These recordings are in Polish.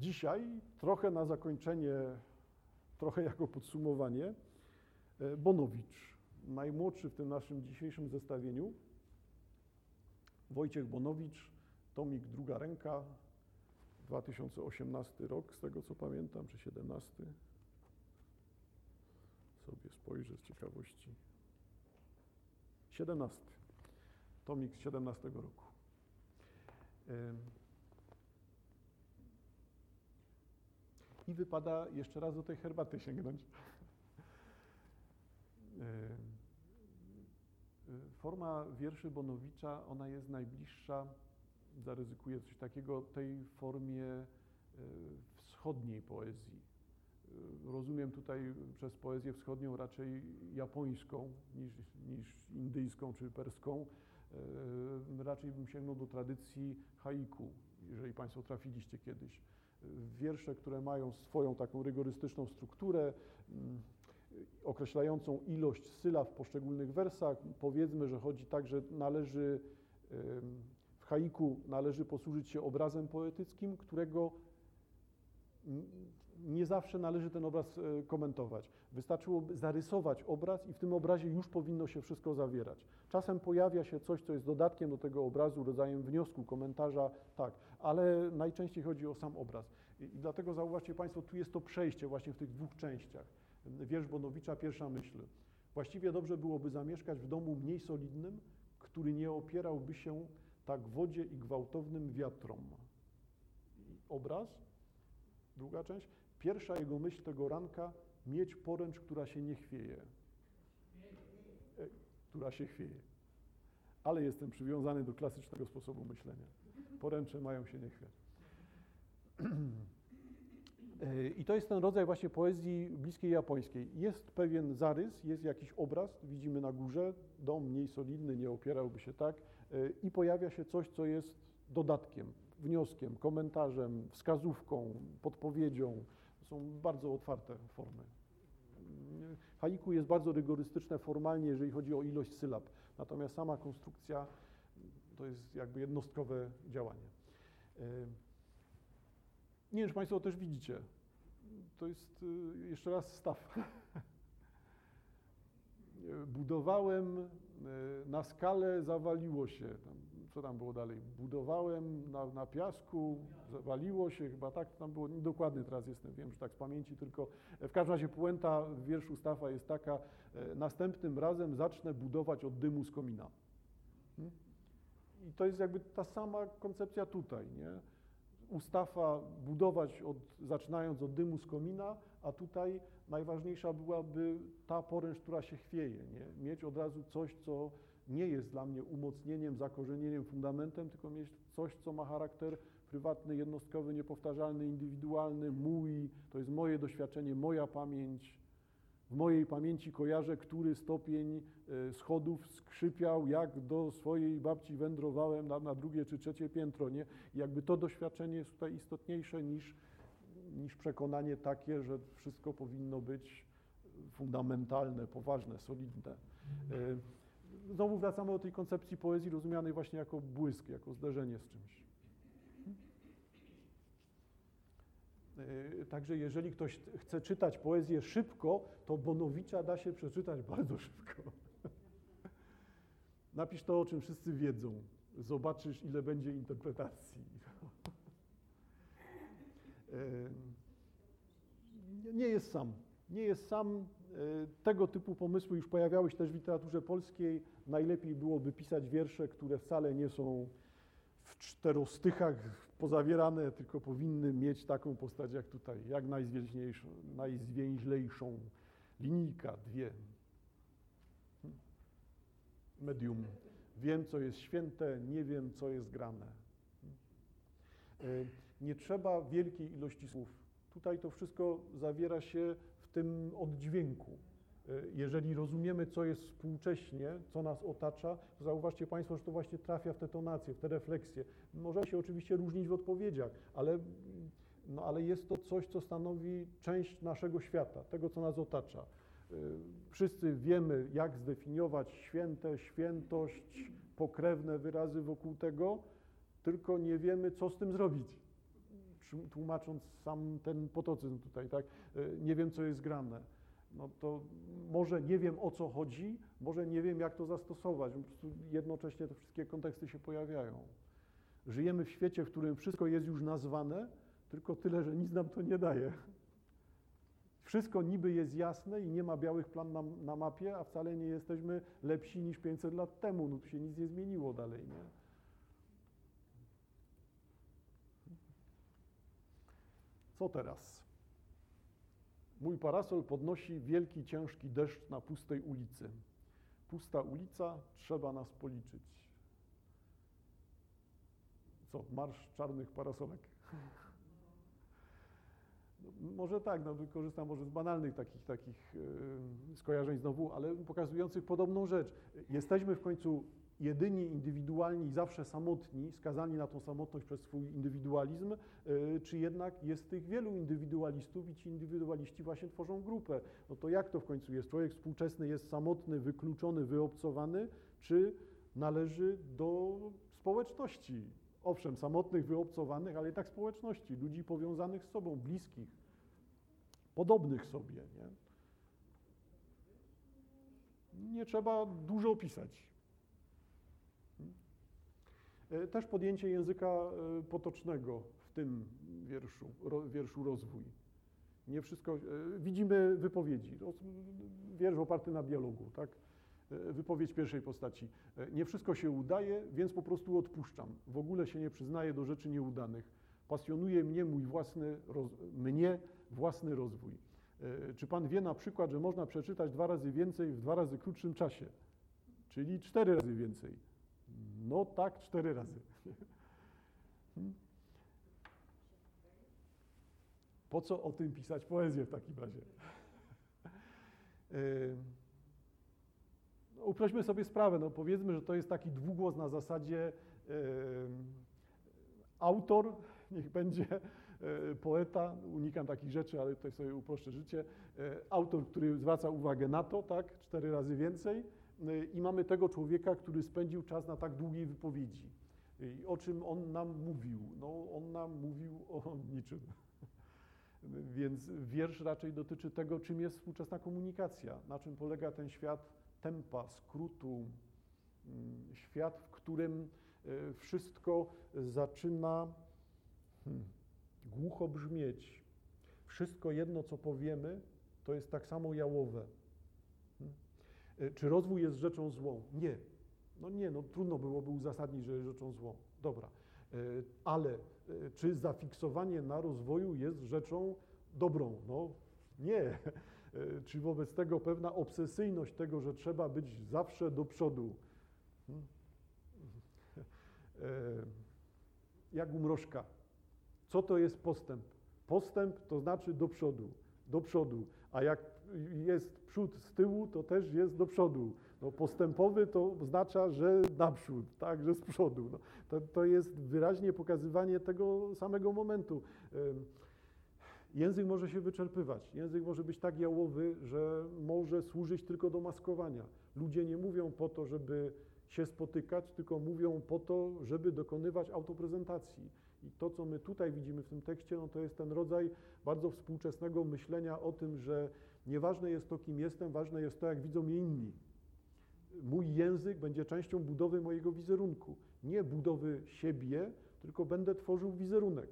dzisiaj, trochę na zakończenie, trochę jako podsumowanie, e, Bonowicz, najmłodszy w tym naszym dzisiejszym zestawieniu, Wojciech Bonowicz, tomik druga ręka, 2018 rok, z tego co pamiętam, czy 17. Sobie spojrzę z ciekawości. 17. Tomik z 17 roku. I wypada jeszcze raz do tej herbaty sięgnąć. Forma wierszy Bonowicza, ona jest najbliższa, zaryzykuję coś takiego, tej formie e, wschodniej poezji. E, rozumiem tutaj przez poezję wschodnią raczej japońską niż, niż indyjską czy perską. E, raczej bym sięgnął do tradycji haiku, jeżeli Państwo trafiliście kiedyś. Wiersze, które mają swoją taką rygorystyczną strukturę, mm, określającą ilość sylab w poszczególnych wersach. Powiedzmy, że chodzi tak, że należy w haiku należy posłużyć się obrazem poetyckim, którego nie zawsze należy ten obraz e, komentować. Wystarczyłoby zarysować obraz i w tym obrazie już powinno się wszystko zawierać. Czasem pojawia się coś, co jest dodatkiem do tego obrazu, rodzajem wniosku, komentarza, tak, ale najczęściej chodzi o sam obraz. I dlatego zauważcie Państwo, tu jest to przejście właśnie w tych dwóch częściach. Wiersz Bonowicza, pierwsza myśl. Właściwie dobrze byłoby zamieszkać w domu mniej solidnym, który nie opierałby się tak wodzie i gwałtownym wiatrom. Obraz, druga część. Pierwsza jego myśl tego ranka, mieć poręcz, która się nie chwieje. E, która się chwieje. Ale jestem przywiązany do klasycznego sposobu myślenia. Poręcze mają się nie chwiać. E, I to jest ten rodzaj właśnie poezji bliskiej japońskiej. Jest pewien zarys, jest jakiś obraz, widzimy na górze, dom mniej solidny, nie opierałby się tak, e, i pojawia się coś, co jest dodatkiem, wnioskiem, komentarzem, wskazówką, podpowiedzią. Są bardzo otwarte formy. Haiku jest bardzo rygorystyczne formalnie, jeżeli chodzi o ilość sylab, natomiast sama konstrukcja to jest jakby jednostkowe działanie. E, nie wiem, czy Państwo też widzicie. To jest y, jeszcze raz staw. Budowałem y, na skalę, zawaliło się. Co tam było dalej? Budowałem na, na piasku, zawaliło się, chyba tak tam było. Dokładny teraz jestem, wiem, że tak z pamięci, tylko w każdym razie puenta w wierszu Stafa jest taka, y, następnym razem zacznę budować od dymu z komina. Hmm? I to jest jakby ta sama koncepcja tutaj, nie? ustawa budować od, zaczynając od dymu z komina, a tutaj najważniejsza byłaby ta poręcz, która się chwieje, nie? mieć od razu coś, co nie jest dla mnie umocnieniem, zakorzenieniem, fundamentem, tylko mieć coś, co ma charakter prywatny, jednostkowy, niepowtarzalny, indywidualny, mój, to jest moje doświadczenie, moja pamięć, w mojej pamięci kojarzę, który stopień e, schodów skrzypiał, jak do swojej babci wędrowałem na, na drugie czy trzecie piętro. Nie? I jakby to doświadczenie jest tutaj istotniejsze niż, niż przekonanie takie, że wszystko powinno być fundamentalne, poważne, solidne. Znowu wracamy do tej koncepcji poezji rozumianej właśnie jako błysk, jako zderzenie z czymś. E, także jeżeli ktoś chce czytać poezję szybko, to Bonowicza da się przeczytać bardzo szybko. Napisz to, o czym wszyscy wiedzą. Zobaczysz, ile będzie interpretacji. E, nie jest sam. Nie jest sam. E, tego typu pomysły już pojawiały się też w literaturze polskiej. Najlepiej byłoby pisać wiersze, które wcale nie są w czterostychach pozawierane, tylko powinny mieć taką postać jak tutaj, jak najzwięźlejszą, linijka, dwie. Hmm? Medium. Wiem, co jest święte, nie wiem, co jest grane. Hmm? E, nie trzeba wielkiej ilości słów. Tutaj to wszystko zawiera się tym oddźwięku. E, jeżeli rozumiemy, co jest współcześnie, co nas otacza, to zauważcie Państwo, że to właśnie trafia w te tonacje, w te refleksje. Możemy się oczywiście różnić w odpowiedziach, ale, no, ale jest to coś, co stanowi część naszego świata, tego, co nas otacza. E, wszyscy wiemy, jak zdefiniować święte, świętość, pokrewne wyrazy wokół tego, tylko nie wiemy, co z tym zrobić tłumacząc sam ten potocyzm tutaj, tak? E, Nie wiem, co jest grane. No to może nie wiem, o co chodzi, może nie wiem, jak to zastosować. Po prostu jednocześnie te wszystkie konteksty się pojawiają. Żyjemy w świecie, w którym wszystko jest już nazwane, tylko tyle, że nic nam to nie daje. Wszystko niby jest jasne i nie ma białych plam na, na mapie, a wcale nie jesteśmy lepsi niż 500 lat temu. No tu się nic nie zmieniło dalej, nie? Co teraz? Mój parasol podnosi wielki, ciężki deszcz na pustej ulicy. Pusta ulica, trzeba nas policzyć. Co, marsz czarnych parasolek? No, może tak, no, korzystam może z banalnych takich, takich yy, skojarzeń znowu, ale pokazujących podobną rzecz. Jesteśmy w końcu jedyni, indywidualni i zawsze samotni, skazani na tą samotność przez swój indywidualizm, yy, czy jednak jest tych wielu indywidualistów i ci indywidualiści właśnie tworzą grupę. No to jak to w końcu jest? Człowiek współczesny jest samotny, wykluczony, wyobcowany, czy należy do społeczności? Owszem, samotnych, wyobcowanych, ale tak społeczności, ludzi powiązanych z sobą, bliskich, podobnych sobie. Nie, nie trzeba dużo pisać. E, Też podjęcie języka e, potocznego w tym wierszu, wierszu rozwój. Nie wszystko, e, widzimy wypowiedzi, wiersz oparty na dialogu, tak? Wypowiedź pierwszej postaci. Nie wszystko się udaje, więc po prostu odpuszczam. W ogóle się nie przyznaję do rzeczy nieudanych. Pasjonuje mnie mój własny, roz, mnie własny rozwój. Czy pan wie na przykład, że można przeczytać dwa razy więcej w dwa razy krótszym czasie? Czyli cztery razy więcej. No tak, cztery razy. Hmm? Po co o tym pisać poezję w takim razie? No, Uprośmy sobie sprawę, no powiedzmy, że to jest taki dwugłos na zasadzie autor, niech będzie e, poeta, unikam takich rzeczy, ale tutaj sobie uproszczę życie, e, autor, który zwraca uwagę na to, tak, cztery razy więcej i mamy tego człowieka, który spędził czas na tak długiej wypowiedzi. I o czym on nam mówił? No, on nam mówił o niczym. Więc wiersz raczej dotyczy tego, czym jest współczesna komunikacja, na czym polega ten świat tempa, skrótu, mm, świat, w którym e, wszystko zaczyna hmm, głucho brzmieć. Wszystko jedno, co powiemy, to jest tak samo jałowe. E, Czy rozwój jest rzeczą złą? Nie. No nie, no trudno byłoby uzasadnić, że jest rzeczą złą. Dobra. E, Ale e, czy zafiksowanie na rozwoju jest rzeczą dobrą? No nie. Czy wobec tego pewna obsesyjność tego, że trzeba być zawsze do przodu? Hmm. Jak u mrożka. Co to jest postęp? Postęp to znaczy do przodu, do przodu. A jak jest przód z tyłu, to też jest do przodu. No, postępowy to oznacza, że naprzód, tak, że z przodu. No, to, to jest wyraźnie pokazywanie tego samego momentu. Język może się wyczerpywać. Język może być tak jałowy, że może służyć tylko do maskowania. Ludzie nie mówią po to, żeby się spotykać, tylko mówią po to, żeby dokonywać autoprezentacji. I to, co my tutaj widzimy w tym tekście, no to jest ten rodzaj bardzo współczesnego myślenia o tym, że nieważne jest to, kim jestem, ważne jest to, jak widzą mnie inni. Mój język będzie częścią budowy mojego wizerunku. Nie budowy siebie, tylko będę tworzył wizerunek.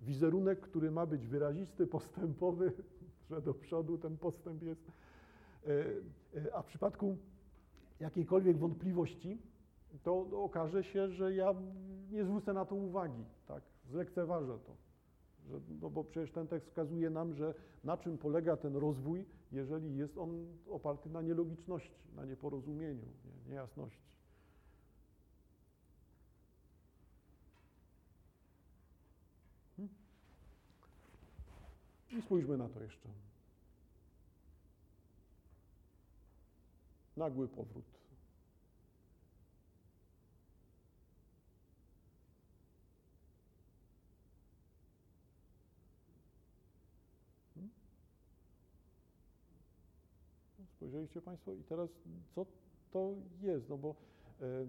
Wizerunek, który ma być wyrazisty, postępowy, że do przodu ten postęp jest. E, e, A w przypadku jakiejkolwiek wątpliwości, to okaże się, że ja nie zwrócę na to uwagi, tak? Zlekceważę to. Że, no bo przecież ten tekst wskazuje nam, że na czym polega ten rozwój, jeżeli jest on oparty na nielogiczności, na nieporozumieniu, nie, niejasności. Hmm? I spójrzmy na to jeszcze. Nagły powrót. Hmm? Spojrzeliście Państwo i teraz co to jest? No bo e,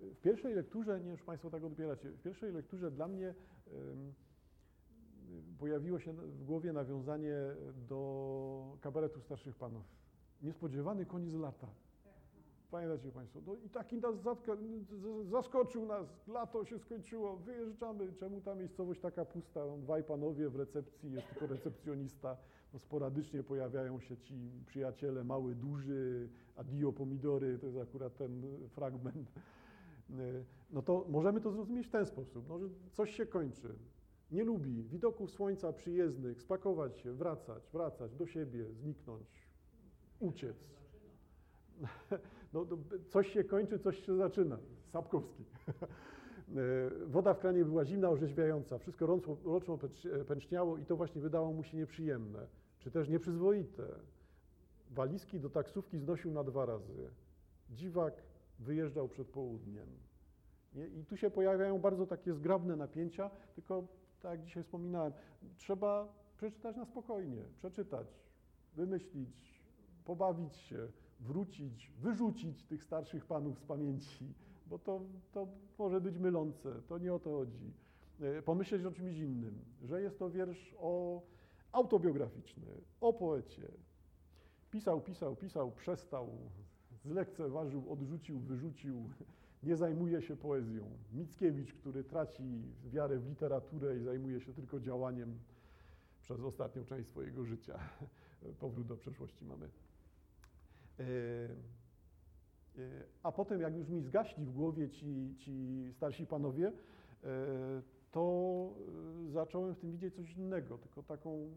W pierwszej lekturze, nie wiem, czy Państwo tak odbieracie, w pierwszej lekturze dla mnie pojawiło się w głowie nawiązanie do kabaretu starszych panów. Niespodziewany koniec lata. Pamiętacie Państwo? No i taki nas zatka, zaskoczył nas, lato się skończyło, wyjeżdżamy, czemu ta miejscowość taka pusta? No, dwaj panowie w recepcji, jest tylko recepcjonista, no, sporadycznie pojawiają się ci przyjaciele, mały, duży, adio pomidory, to jest akurat ten fragment. No to możemy to zrozumieć w ten sposób, no, że coś się kończy, nie lubi widoków słońca przyjezdnych, spakować się, wracać, wracać do siebie, zniknąć, uciec. No, coś się kończy, coś się zaczyna. Sapkowski. Woda w kranie była zimna, orzeźwiająca, wszystko roczno, roczno pęczniało i to właśnie wydało mu się nieprzyjemne, czy też nieprzyzwoite. Walizki do taksówki znosił na dwa razy. Dziwak wyjeżdżał przed południem. Nie? I tu się pojawiają bardzo takie zgrabne napięcia, tylko tak jak dzisiaj wspominałem, trzeba przeczytać na spokojnie, przeczytać, wymyślić, pobawić się, wrócić, wyrzucić tych starszych panów z pamięci, bo to, to może być mylące, to nie o to chodzi. E, pomyśleć o czymś innym, że jest to wiersz o autobiograficzny, o poecie. Pisał, pisał, pisał, przestał, zlekceważył, odrzucił, wyrzucił, nie zajmuje się poezją. Mickiewicz, który traci wiarę w literaturę i zajmuje się tylko działaniem przez ostatnią część swojego życia. Powrót do przeszłości mamy. E, e, a potem, jak już mi zgaśli w głowie ci, ci starsi panowie, e, to zacząłem w tym widzieć coś innego, tylko taką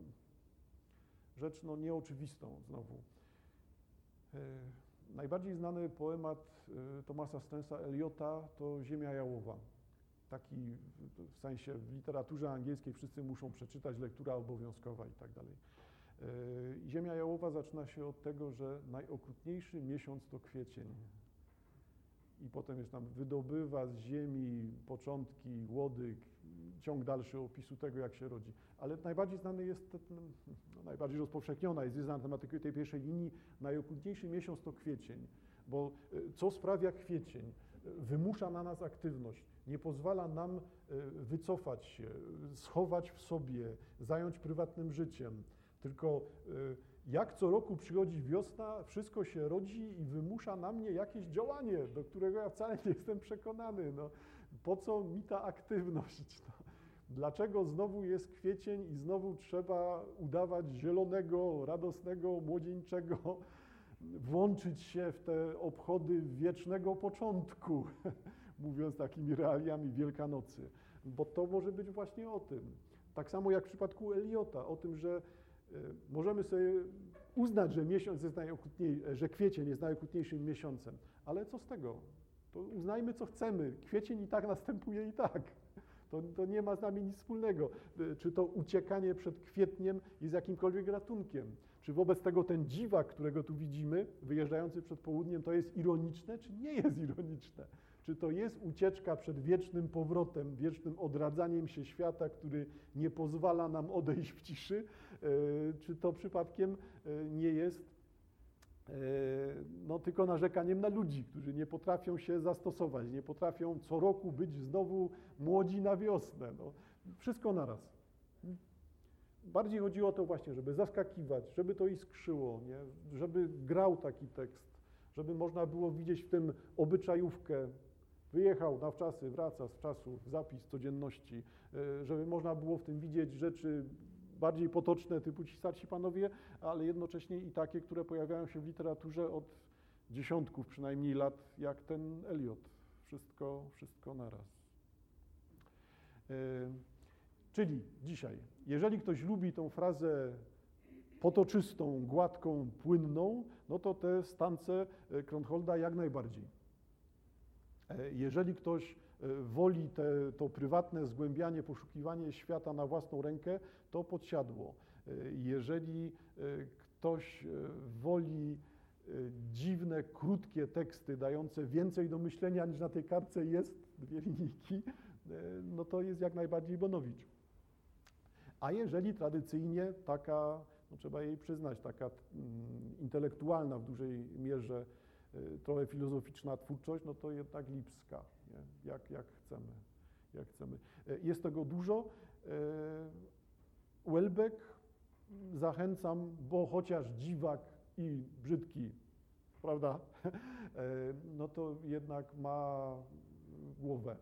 rzecz no, nieoczywistą znowu. Najbardziej znany poemat Tomasa Stensa Eliota to Ziemia Jałowa. Taki w sensie w literaturze angielskiej wszyscy muszą przeczytać, lektura obowiązkowa i tak dalej. E, Ziemia jałowa zaczyna się od tego, że najokrutniejszy miesiąc to kwiecień. I potem jest tam wydobywa z ziemi początki, łodyg, ciąg dalszy opisu tego, jak się rodzi. Ale najbardziej znany jest, no, najbardziej rozpowszechniona jest wiedza na temat tej pierwszej linii, najokrutniejszy miesiąc to kwiecień. Bo e, co sprawia kwiecień? Wymusza na nas aktywność, nie pozwala nam e, wycofać się, schować w sobie, zająć prywatnym życiem. Tylko y, jak co roku przychodzi wiosna, wszystko się rodzi i wymusza na mnie jakieś działanie, do którego ja wcale nie jestem przekonany. No, po co mi ta aktywność? No, dlaczego znowu jest kwiecień i znowu trzeba udawać zielonego, radosnego, młodzieńczego, włączyć się w te obchody wiecznego początku, mówiąc takimi realiami Wielkanocy? Bo to może być właśnie o tym. Tak samo jak w przypadku Eliota, o tym, że możemy sobie uznać, że miesiąc jest najokrutniejszy, że kwiecień jest najokrutniejszym miesiącem, ale co z tego? To uznajmy, co chcemy. Kwiecień i tak następuje i tak. To, to nie ma z nami nic wspólnego. E, czy to uciekanie przed kwietniem jest jakimkolwiek ratunkiem? Czy wobec tego ten dziwak, którego tu widzimy, wyjeżdżający przed południem, to jest ironiczne, czy nie jest ironiczne? Czy to jest ucieczka przed wiecznym powrotem, wiecznym odradzaniem się świata, który nie pozwala nam odejść w ciszy? E, czy to przypadkiem e, nie jest e, no, tylko narzekaniem na ludzi, którzy nie potrafią się zastosować, nie potrafią co roku być znowu młodzi na wiosnę. No, wszystko naraz. Bardziej chodziło o to właśnie, żeby zaskakiwać, żeby to iskrzyło, nie? żeby grał taki tekst, żeby można było widzieć w tym obyczajówkę, Wyjechał na wczasy, wraca z czasu, zapis codzienności, żeby można było w tym widzieć rzeczy bardziej potoczne typu ci starsi panowie, ale jednocześnie i takie, które pojawiają się w literaturze od dziesiątków przynajmniej lat, jak ten Eliot. Wszystko, wszystko naraz. E, czyli dzisiaj, jeżeli ktoś lubi tą frazę potoczystą, gładką, płynną, no to te stance e, Kronholda jak najbardziej. E, jeżeli ktoś woli te, to prywatne zgłębianie, poszukiwanie świata na własną rękę, to podsiadło. E, jeżeli ktoś woli dziwne, krótkie teksty dające więcej do myślenia niż na tej kartce jest, dwie linijki, no to jest jak najbardziej Bonowicz. A jeżeli tradycyjnie taka, no trzeba jej przyznać, taka mm, intelektualna w dużej mierze trochę filozoficzna twórczość, no to jednak Lipska. Nie? Jak, jak chcemy, jak chcemy. E, Jest tego dużo. E, Welbeck zachęcam, bo chociaż dziwak i brzydki, prawda, e, no to jednak ma głowę